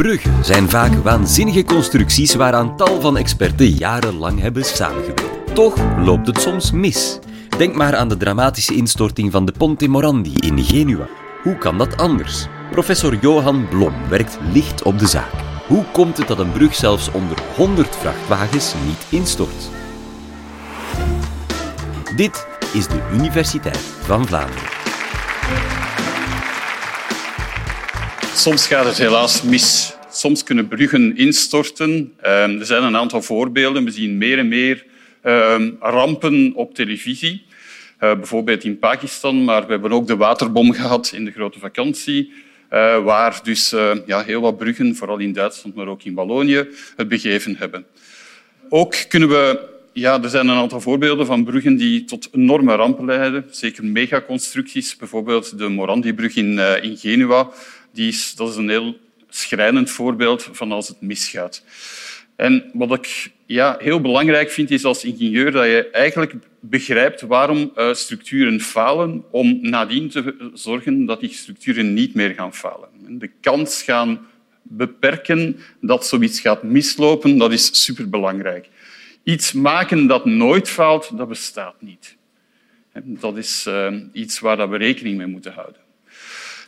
Bruggen zijn vaak waanzinnige constructies waaraan tal van experten jarenlang hebben samengewerkt. Toch loopt het soms mis. Denk maar aan de dramatische instorting van de Ponte Morandi in Genua. Hoe kan dat anders? Professor Johan Blom werkt licht op de zaak. Hoe komt het dat een brug zelfs onder 100 vrachtwagens niet instort? Dit is de Universiteit van Vlaanderen. Soms gaat het helaas mis. Soms kunnen bruggen instorten. Ehm, er zijn een aantal voorbeelden. We zien meer en meer ehm, rampen op televisie. Uh, bijvoorbeeld in Pakistan, maar we hebben ook de waterbom gehad in de grote vakantie. Uh, waar dus uh, ja, heel wat bruggen, vooral in Duitsland, maar ook in Wallonië, het begeven hebben. Ook kunnen we ja, er zijn een aantal voorbeelden van bruggen die tot enorme rampen leiden. Zeker megaconstructies, bijvoorbeeld de Morandi-brug in, in Genua. Die is, dat is een heel schrijnend voorbeeld van als het misgaat. En wat ik ja, heel belangrijk vind, is als ingenieur dat je eigenlijk begrijpt waarom uh, structuren falen, om nadien te zorgen dat die structuren niet meer gaan falen. De kans gaan beperken dat zoiets gaat mislopen, dat is superbelangrijk. Iets maken dat nooit faalt, dat bestaat niet. Dat is uh, iets waar we rekening mee moeten houden.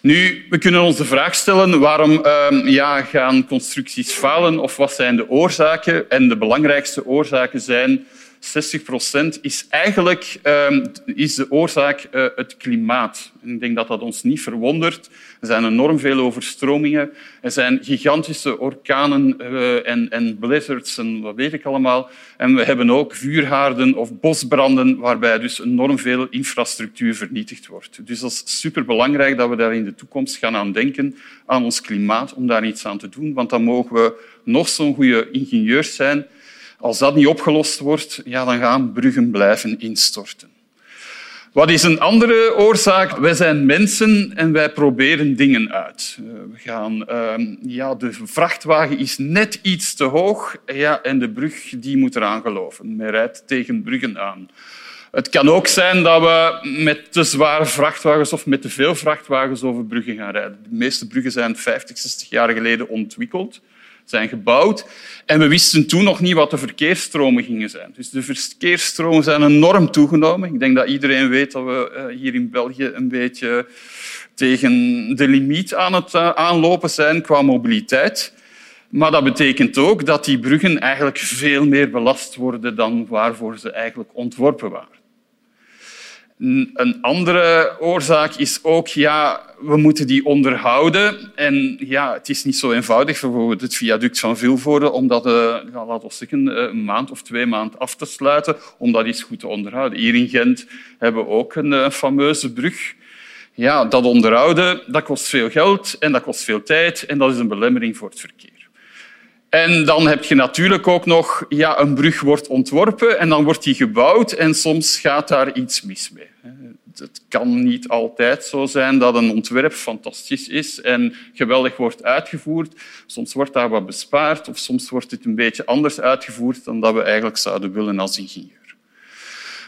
Nu, we kunnen ons de vraag stellen waarom uh, ja, gaan constructies falen of wat zijn de oorzaken? En de belangrijkste oorzaken zijn 60 procent is eigenlijk uh, is de oorzaak uh, het klimaat. ik denk dat dat ons niet verwondert. Er zijn enorm veel overstromingen. Er zijn gigantische orkanen uh, en, en blizzards en wat weet ik allemaal. En we hebben ook vuurhaarden of bosbranden waarbij dus enorm veel infrastructuur vernietigd wordt. Dus dat is superbelangrijk dat we daar in de toekomst gaan aan denken, aan ons klimaat, om daar iets aan te doen. Want dan mogen we nog zo'n goede ingenieurs zijn als dat niet opgelost wordt, ja, dan gaan bruggen blijven instorten. Wat is een andere oorzaak? Wij zijn mensen en wij proberen dingen uit. Eh, we gaan, uh, ja, de vrachtwagen is net iets te hoog ja, en de brug die moet eraan geloven. Men rijdt tegen bruggen aan. Het kan ook zijn dat we met te zware vrachtwagens of met te veel vrachtwagens over bruggen gaan rijden. De meeste bruggen zijn 50, 60 jaar geleden ontwikkeld zijn gebouwd. En we wisten toen nog niet wat de verkeersstromen gingen zijn. Dus de verkeersstromen zijn enorm toegenomen. Ik denk dat iedereen weet dat we eh, hier in België een beetje tegen de limiet aan het eh, aanlopen zijn qua mobiliteit. Maar dat betekent ook dat die bruggen eigenlijk veel meer belast worden dan waarvoor ze eigenlijk ontworpen waren. Een andere oorzaak is ook, ja, we moeten die onderhouden. En ja, het is niet zo eenvoudig, bijvoorbeeld het viaduct van Vilvoorde, om dat uh, laten we zeggen, eh, een maand of twee maanden af te sluiten, om dat eens goed te onderhouden. Hier in Gent hebben we ook een uh, fameuze brug. Ja, dat onderhouden dat kost veel geld en dat kost veel tijd en dat is een belemmering voor het verkeer. En dan heb je natuurlijk ook nog ja, een brug wordt ontworpen en dan wordt die gebouwd en soms gaat daar iets mis mee. Het kan niet altijd zo zijn dat een ontwerp fantastisch is en geweldig wordt uitgevoerd. Soms wordt daar wat bespaard of soms wordt het een beetje anders uitgevoerd dan dat we eigenlijk zouden willen als ingenieur.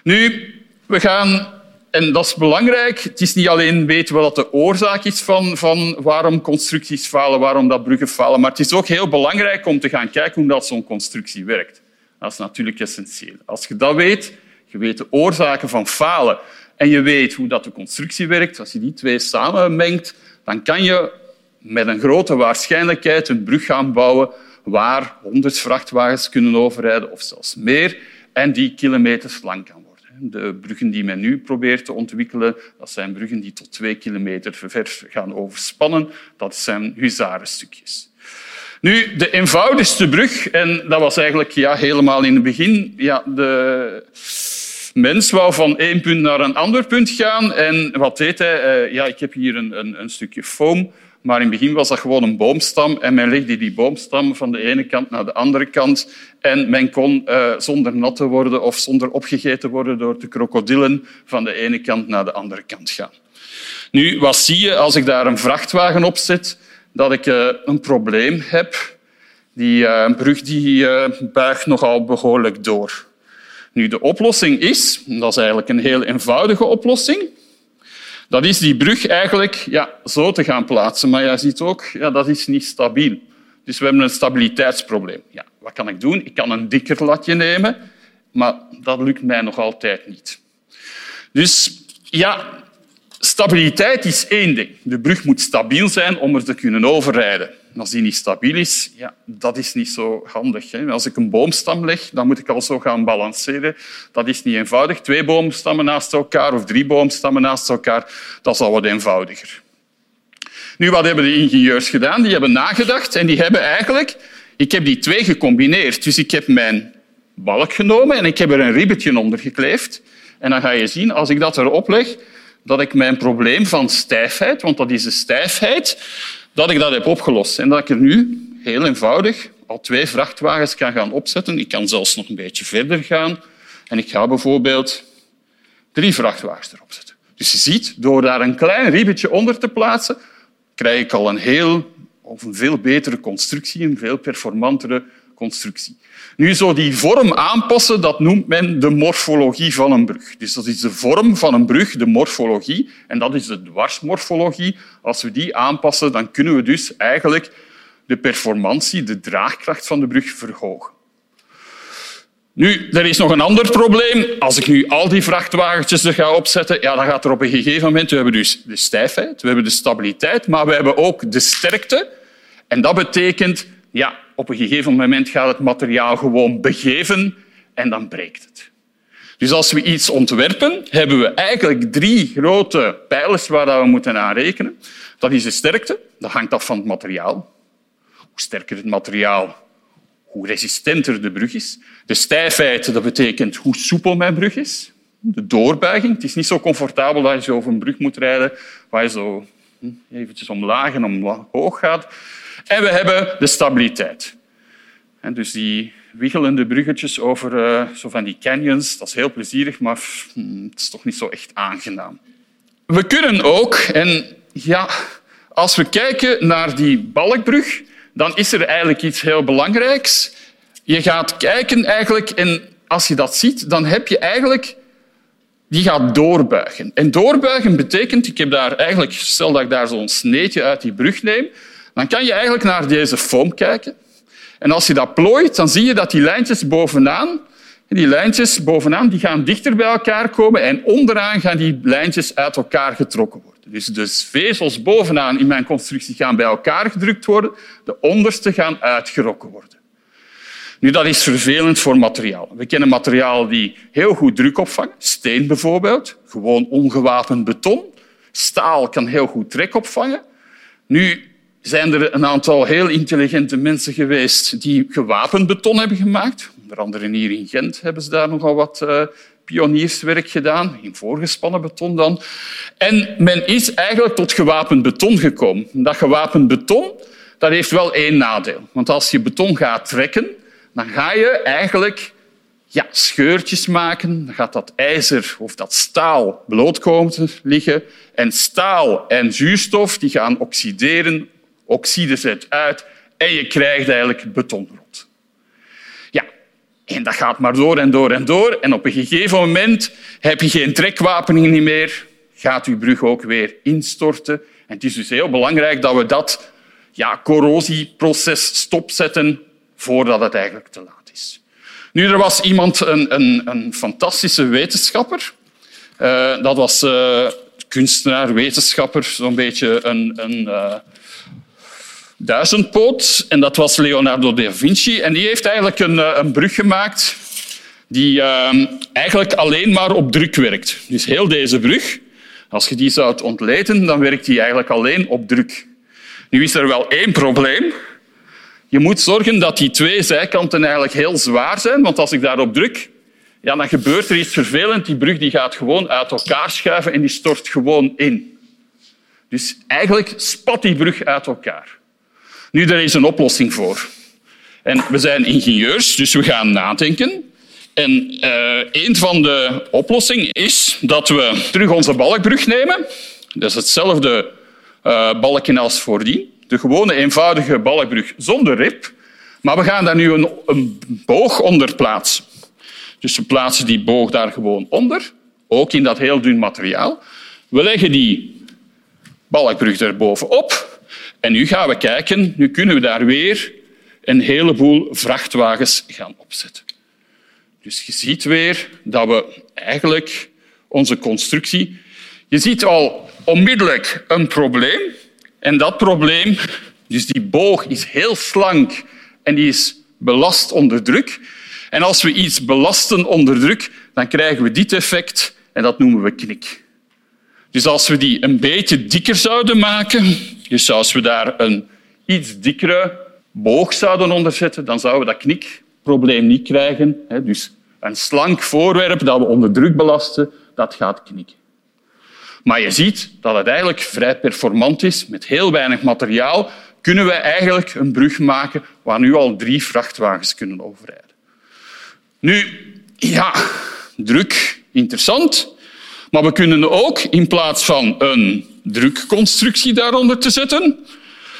Nu, we gaan en dat is belangrijk. Het is niet alleen weten wat de oorzaak is van, van waarom constructies falen, waarom dat bruggen falen, maar het is ook heel belangrijk om te gaan kijken hoe dat zo'n constructie werkt. Dat is natuurlijk essentieel. Als je dat weet, je weet de oorzaken van falen en je weet hoe dat de constructie werkt, als je die twee samenmengt, dan kan je met een grote waarschijnlijkheid een brug gaan bouwen waar honderd vrachtwagens kunnen overrijden of zelfs meer en die kilometers lang kan. De bruggen die men nu probeert te ontwikkelen, dat zijn bruggen die tot twee kilometer ver gaan overspannen. Dat zijn huzarenstukjes. Nu, de eenvoudigste brug, en dat was eigenlijk ja, helemaal in het begin, ja, de mens wou van één punt naar een ander punt gaan. En wat deed hij? Eh, ja, ik heb hier een, een, een stukje foam maar in het begin was dat gewoon een boomstam en men legde die boomstam van de ene kant naar de andere kant en men kon uh, zonder nat te worden of zonder opgegeten worden door de krokodillen van de ene kant naar de andere kant gaan. Nu, wat zie je als ik daar een vrachtwagen op zet? Dat ik uh, een probleem heb. Die uh, brug die, buigt nogal behoorlijk door. Nu, de oplossing is, dat is eigenlijk een heel eenvoudige oplossing, dat is die brug eigenlijk ja, zo te gaan plaatsen. Maar je ziet ook, ja, dat is niet stabiel. Dus we hebben een stabiliteitsprobleem. Ja, wat kan ik doen? Ik kan een dikker latje nemen, maar dat lukt mij nog altijd niet. Dus ja, stabiliteit is één ding. De brug moet stabiel zijn om er te kunnen overrijden. Als die niet stabiel is, ja, dat is niet zo handig. Hè. Als ik een boomstam leg, dan moet ik al zo gaan balanceren. Dat is niet eenvoudig. Twee boomstammen naast elkaar of drie boomstammen naast elkaar, dat is al wat eenvoudiger. Nu, wat hebben de ingenieurs gedaan? Die hebben nagedacht en die hebben eigenlijk... Ik heb die twee gecombineerd. Dus ik heb mijn balk genomen en ik heb er een ribbetje onder gekleefd. En dan ga je zien, als ik dat erop leg, dat ik mijn probleem van stijfheid, want dat is de stijfheid, dat ik dat heb opgelost. En dat ik er nu heel eenvoudig al twee vrachtwagens kan gaan opzetten. Ik kan zelfs nog een beetje verder gaan. En ik ga bijvoorbeeld drie vrachtwagens erop zetten. Dus je ziet, door daar een klein ribbetje onder te plaatsen, krijg ik al een heel of een veel betere constructie, een veel performantere constructie. Nu, zo die vorm aanpassen, dat noemt men de morfologie van een brug. Dus dat is de vorm van een brug, de morfologie, en dat is de dwarsmorfologie. Als we die aanpassen, dan kunnen we dus eigenlijk de performantie, de draagkracht van de brug verhogen. Nu, er is nog een ander probleem. Als ik nu al die vrachtwagentjes er ga opzetten, ja, dan gaat er op een gegeven moment... We hebben dus de stijfheid, we hebben de stabiliteit, maar we hebben ook de sterkte. En dat betekent, ja, op een gegeven moment gaat het materiaal gewoon begeven en dan breekt het. Dus als we iets ontwerpen, hebben we eigenlijk drie grote pijlers waar we moeten aan rekenen. Dat is de sterkte, dat hangt af van het materiaal. Hoe sterker het materiaal, hoe resistenter de brug is. De stijfheid, dat betekent hoe soepel mijn brug is. De doorbuiging. Het is niet zo comfortabel dat je over een brug moet rijden waar je zo hm, eventjes omlaag en omhoog gaat. En we hebben de stabiliteit. En dus die wiggelende bruggetjes over uh, zo van die canyons, dat is heel plezierig, maar hm, het is toch niet zo echt aangenaam. We kunnen ook, en ja, als we kijken naar die balkbrug, dan is er eigenlijk iets heel belangrijks. Je gaat kijken eigenlijk, en als je dat ziet, dan heb je eigenlijk... Die gaat doorbuigen. En doorbuigen betekent, ik heb daar eigenlijk, stel dat ik daar zo'n sneetje uit die brug neem, dan kan je eigenlijk naar deze foam kijken. En als je dat plooit, dan zie je dat die lijntjes bovenaan, die lijntjes bovenaan die gaan dichter bij elkaar komen en onderaan gaan die lijntjes uit elkaar getrokken worden. Dus de vezels bovenaan in mijn constructie gaan bij elkaar gedrukt worden, de onderste gaan uitgerokken worden. Nu, dat is vervelend voor materiaal. We kennen materialen die heel goed druk opvangen. Steen bijvoorbeeld, gewoon ongewapend beton. Staal kan heel goed trek opvangen. Nu zijn er een aantal heel intelligente mensen geweest die gewapend beton hebben gemaakt. Onder andere hier in Gent hebben ze daar nogal wat uh, pionierswerk gedaan, in voorgespannen beton dan. En men is eigenlijk tot gewapend beton gekomen. Dat gewapend beton dat heeft wel één nadeel. Want als je beton gaat trekken, dan ga je eigenlijk ja, scheurtjes maken. Dan gaat dat ijzer of dat staal bloot komen te liggen. En staal en zuurstof die gaan oxideren, oxide zet uit en je krijgt eigenlijk betonrot. Ja, en dat gaat maar door en door en door. En op een gegeven moment heb je geen trekwapening meer, gaat je brug ook weer instorten. En het is dus heel belangrijk dat we dat ja, corrosieproces stopzetten voordat het eigenlijk te laat is. Nu, er was iemand, een, een, een fantastische wetenschapper. Uh, dat was uh, kunstenaar, wetenschapper, zo'n beetje een, een uh, duizendpoot. En dat was Leonardo da Vinci. En die heeft eigenlijk een, een brug gemaakt die eigenlijk alleen maar op druk werkt. Dus heel deze brug, als je die zou ontleden, dan werkt die eigenlijk alleen op druk. Nu is er wel één probleem. Je moet zorgen dat die twee zijkanten eigenlijk heel zwaar zijn, want als ik daarop druk, ja, dan gebeurt er iets vervelends. Die brug die gaat gewoon uit elkaar schuiven en die stort gewoon in. Dus eigenlijk spat die brug uit elkaar. Nu, er is een oplossing voor. En we zijn ingenieurs, dus we gaan nadenken. En uh, een van de oplossingen is dat we terug onze balkbrug nemen. Dat is hetzelfde uh, balkje als voordien de gewone eenvoudige balkbrug zonder rib. Maar we gaan daar nu een, boog onder plaatsen. Dus we plaatsen die boog daar gewoon onder, ook in dat heel dun materiaal. We leggen die balkbrug er bovenop En nu gaan we kijken, nu kunnen we daar weer een heleboel vrachtwagens gaan opzetten. Dus je ziet weer dat we eigenlijk onze constructie... Je ziet al onmiddellijk een probleem. En dat probleem, dus die boog is heel slank en die is belast onder druk. En als we iets belasten onder druk, dan krijgen we dit effect en dat noemen we knik. Dus als we die een beetje dikker zouden maken, dus als we daar een iets dikkere boog zouden onderzetten, dan zouden we dat knikprobleem niet krijgen. Dus een slank voorwerp dat we onder druk belasten, dat gaat knikken. Maar je ziet dat het eigenlijk vrij performant is. Met heel weinig materiaal kunnen we eigenlijk een brug maken waar nu al drie vrachtwagens kunnen overrijden. Nu, ja, druk, interessant. Maar we kunnen ook, in plaats van een drukconstructie daaronder te zetten,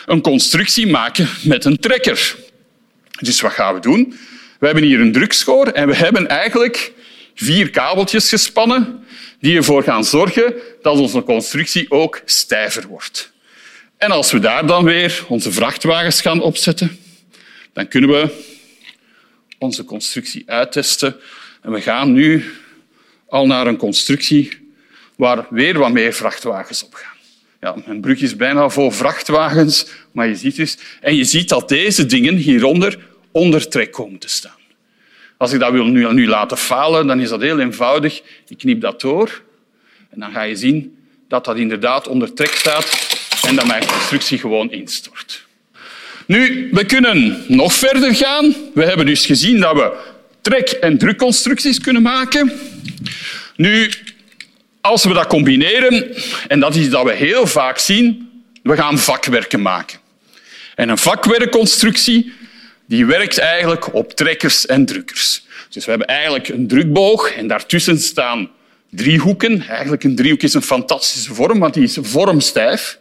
een constructie maken met een trekker. Dus wat gaan we doen? We hebben hier een drukschoor en we hebben eigenlijk vier kabeltjes gespannen die ervoor gaan zorgen dat onze constructie ook stijver wordt. En als we daar dan weer onze vrachtwagens gaan opzetten, dan kunnen we onze constructie uittesten. En we gaan nu al naar een constructie waar weer wat meer vrachtwagens op gaan. Ja, mijn brug is bijna vol vrachtwagens, maar je ziet dus... En je ziet dat deze dingen hieronder onder trek komen te staan. Als ik dat wil nu, nu laten falen, dan is dat heel eenvoudig. Ik knip dat door en dan ga je zien dat dat inderdaad onder trek staat en dat mijn constructie gewoon instort. Nu, we kunnen nog verder gaan. We hebben dus gezien dat we trek- en drukconstructies kunnen maken. Nu, als we dat combineren, en dat is dat we heel vaak zien, we gaan vakwerken maken. En een vakwerkconstructie die werkt eigenlijk op trekkers en drukkers. Dus we hebben eigenlijk een drukboog en daartussen staan driehoeken. Eigenlijk een driehoek is een fantastische vorm, want die is vormstijf.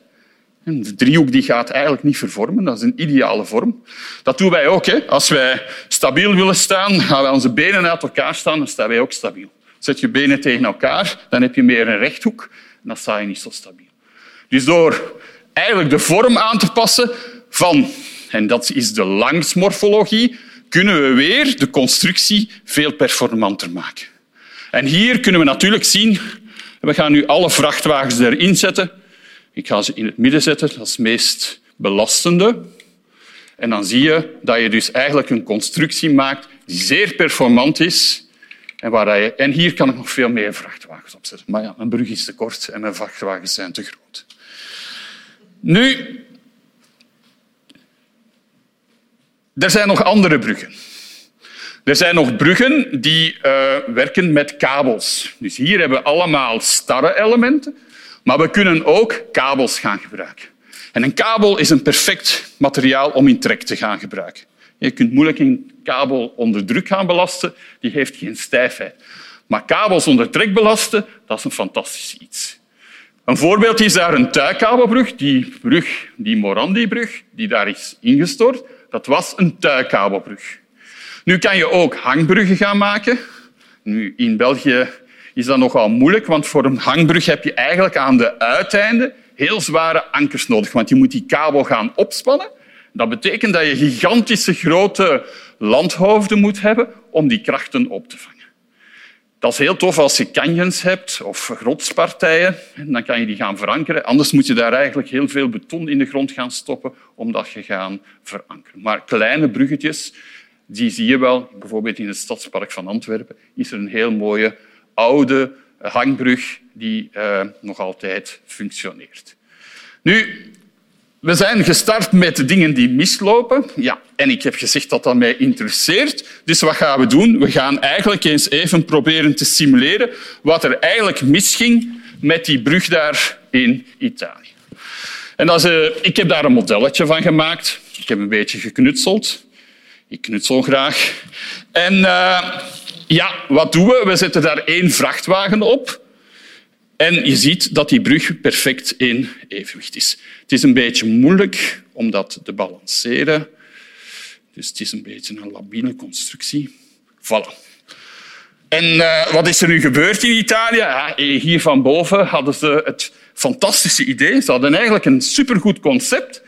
De driehoek die gaat eigenlijk niet vervormen. Dat is een ideale vorm. Dat doen wij ook. Hè. Als wij stabiel willen staan, gaan wij onze benen uit elkaar staan, dan staan wij ook stabiel. Zet je benen tegen elkaar, dan heb je meer een rechthoek en dan sta je niet zo stabiel. Dus door eigenlijk de vorm aan te passen van, en dat is de langsmorfologie, kunnen we weer de constructie veel performanter maken. En hier kunnen we natuurlijk zien, we gaan nu alle vrachtwagens erin zetten. Ik ga ze in het midden zetten, dat is het meest belastende. En dan zie je dat je dus eigenlijk een constructie maakt die zeer performant is. En, en hier kan ik nog veel meer vrachtwagens opzetten. Maar ja, mijn brug is te kort en mijn vrachtwagens zijn te groot. Nu, er zijn nog andere bruggen. Er zijn nog bruggen die uh, werken met kabels. Dus hier hebben we allemaal starre elementen, maar we kunnen ook kabels gaan gebruiken. En een kabel is een perfect materiaal om in trek te gaan gebruiken. Je kunt moeilijk een kabel onder druk gaan belasten, die heeft geen stijfheid. Maar kabels onder trek belasten, dat is een fantastisch iets. Een voorbeeld is daar een tuikabelbrug, die brug, die Morandi-brug, die daar is ingestort. Dat was een tuikabelbrug. Nu kan je ook hangbruggen gaan maken. Nu, in België is dat nogal moeilijk, want voor een hangbrug heb je eigenlijk aan de uiteinden heel zware ankers nodig, want je moet die kabel gaan opspannen. Dat betekent dat je gigantische grote landhoofden moet hebben om die krachten op te vangen. Dat is heel tof als je canyons hebt of rotspartijen. Dan kan je die gaan verankeren. Anders moet je daar eigenlijk heel veel beton in de grond gaan stoppen om dat je gaan verankeren. Maar kleine bruggetjes, die zie je wel. Bijvoorbeeld in het Stadspark van Antwerpen is er een heel mooie oude hangbrug die uh, nog altijd functioneert. Nu, we zijn gestart met dingen die mislopen. Ja, en ik heb gezegd dat dat mij interesseert. Dus wat gaan we doen? We gaan eigenlijk eens even proberen te simuleren wat er eigenlijk misging met die brug daar in Italië. En dat is, uh, ik heb daar een modelletje van gemaakt. Ik heb een beetje geknutseld. Ik knutsel graag. En uh, ja, wat doen we? We zetten daar één vrachtwagen op. En je ziet dat die brug perfect in evenwicht is. Het is een beetje moeilijk om dat te balanceren. Dus het is een beetje een labiele constructie. Voilà. En uh, wat is er nu gebeurd in Italië? Ja, hier van boven hadden ze het fantastische idee. Ze hadden eigenlijk een supergoed concept.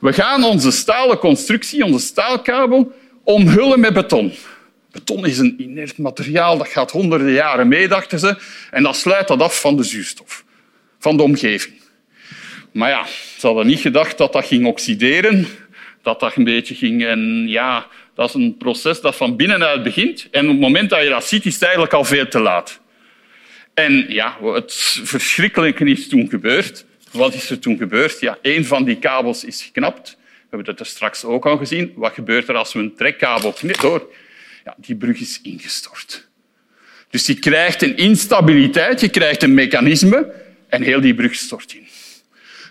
We gaan onze stalen constructie, onze staalkabel, omhullen met beton. Beton is een inert materiaal, dat gaat honderden jaren mee, dachten ze, en dat sluit dat af van de zuurstof, van de omgeving. Maar ja, ze hadden niet gedacht dat dat ging oxideren, dat dat een beetje ging... En ja, dat is een proces dat van binnenuit begint. En op het moment dat je dat ziet, is het eigenlijk al veel te laat. En ja, het verschrikkelijke is toen gebeurd. Wat is er toen gebeurd? Ja, een van die kabels is geknapt. We hebben dat er straks ook al gezien. Wat gebeurt er als we een trekkabel knippen? Ja, die brug is ingestort. Dus je krijgt een instabiliteit, je krijgt een mechanisme en heel die brug stort in.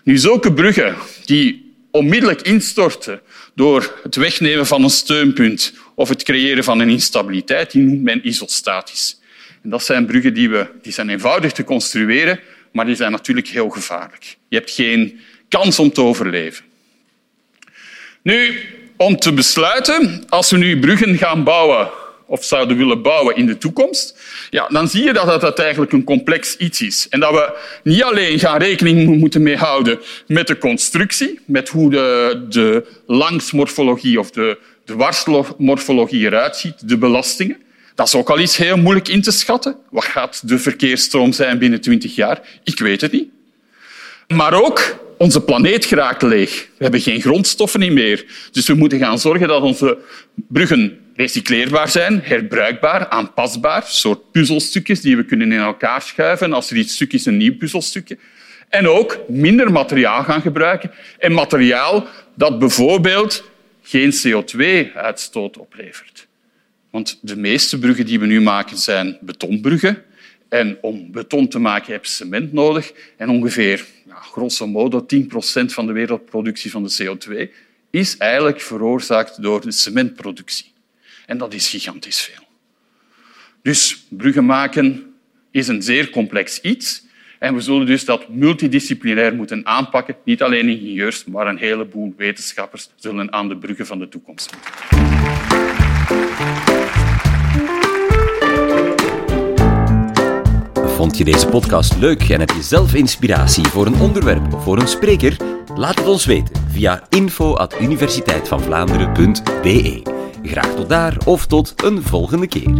Nu, zulke bruggen die onmiddellijk instorten door het wegnemen van een steunpunt of het creëren van een instabiliteit, die noemt men isostatisch. En dat zijn bruggen die, we, die zijn eenvoudig te construeren, maar die zijn natuurlijk heel gevaarlijk. Je hebt geen kans om te overleven. Nu, om te besluiten, als we nu bruggen gaan bouwen of zouden willen bouwen in de toekomst, ja, dan zie je dat het eigenlijk een complex iets is. En dat we niet alleen gaan rekening moeten mee houden met de constructie, met hoe de, de langsmorfologie of de dwarsmorfologie eruit ziet, de belastingen. Dat is ook al iets heel moeilijk in te schatten. Wat gaat de verkeersstroom zijn binnen twintig jaar? Ik weet het niet. Maar ook onze planeet geraakt leeg. We hebben geen grondstoffen meer. Dus we moeten gaan zorgen dat onze bruggen recycleerbaar zijn, herbruikbaar, aanpasbaar, soort puzzelstukjes die we kunnen in elkaar schuiven. Als er iets stuk is, een nieuw puzzelstukje. En ook minder materiaal gaan gebruiken. En materiaal dat bijvoorbeeld geen CO2-uitstoot oplevert. Want de meeste bruggen die we nu maken zijn betonbruggen. En om beton te maken heb je cement nodig. En ongeveer, grosso modo, 10% van de wereldproductie van de CO2 is eigenlijk veroorzaakt door de cementproductie. En dat is gigantisch veel. Dus bruggen maken is een zeer complex iets. En we zullen dus dat multidisciplinair moeten aanpakken. Niet alleen ingenieurs, maar een heleboel wetenschappers zullen aan de bruggen van de toekomst moeten. Vond je deze podcast leuk en heb je zelf inspiratie voor een onderwerp of voor een spreker? Laat het ons weten via info.universiteitvandvlaanderen.be. Graag tot daar of tot een volgende keer.